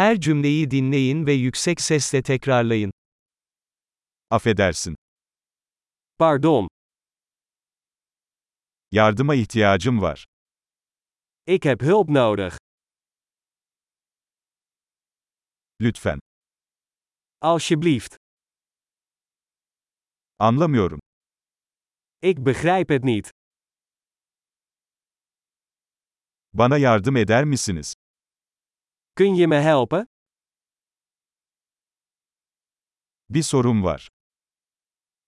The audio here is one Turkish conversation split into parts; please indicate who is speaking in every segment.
Speaker 1: Her cümleyi dinleyin ve yüksek sesle tekrarlayın.
Speaker 2: Affedersin.
Speaker 3: Pardon,
Speaker 2: Yardıma ihtiyacım var.
Speaker 3: ik heb hulp nodig.
Speaker 2: Lütfen.
Speaker 3: Alsjeblieft.
Speaker 2: Anlamıyorum.
Speaker 3: Ik begrijp het niet.
Speaker 2: Bana yardım eder misiniz?
Speaker 3: Kun je me helpen?
Speaker 2: Bir sorum var.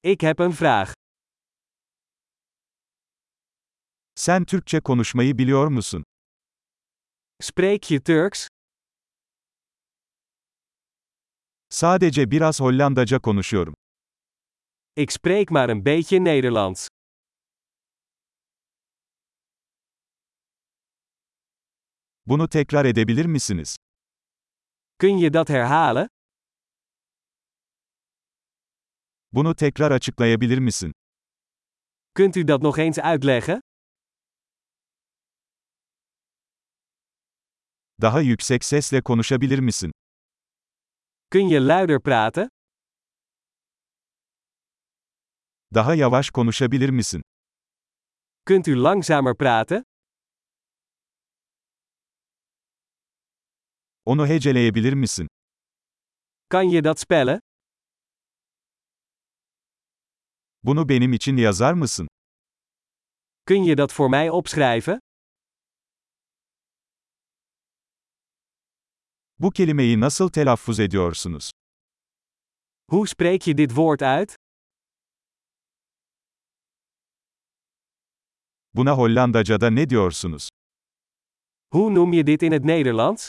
Speaker 3: Ik heb een vraag.
Speaker 2: Sen Türkçe konuşmayı biliyor musun?
Speaker 3: Spreek je Turks?
Speaker 2: Sadece biraz Hollandaca konuşuyorum.
Speaker 3: Ik spreek maar een beetje Nederlands.
Speaker 2: Bunu tekrar edebilir misiniz?
Speaker 3: Kun je dat herhalen?
Speaker 2: Bunu tekrar açıklayabilir misin?
Speaker 3: Kunt u dat nog eens uitleggen?
Speaker 2: Daha yüksek sesle konuşabilir misin?
Speaker 3: Kun je luider praten?
Speaker 2: Daha yavaş konuşabilir misin?
Speaker 3: Kunt u langzamer praten?
Speaker 2: Onu heceleyebilir misin?
Speaker 3: Kan je dat spellen?
Speaker 2: Bunu benim için yazar mısın?
Speaker 3: Kun je dat voor mij opschrijven?
Speaker 2: Bu kelimeyi nasıl telaffuz ediyorsunuz?
Speaker 3: Hoe spreek je dit woord uit?
Speaker 2: Buna Hollandaca'da ne diyorsunuz?
Speaker 3: Hoe noem je dit in het Nederlands?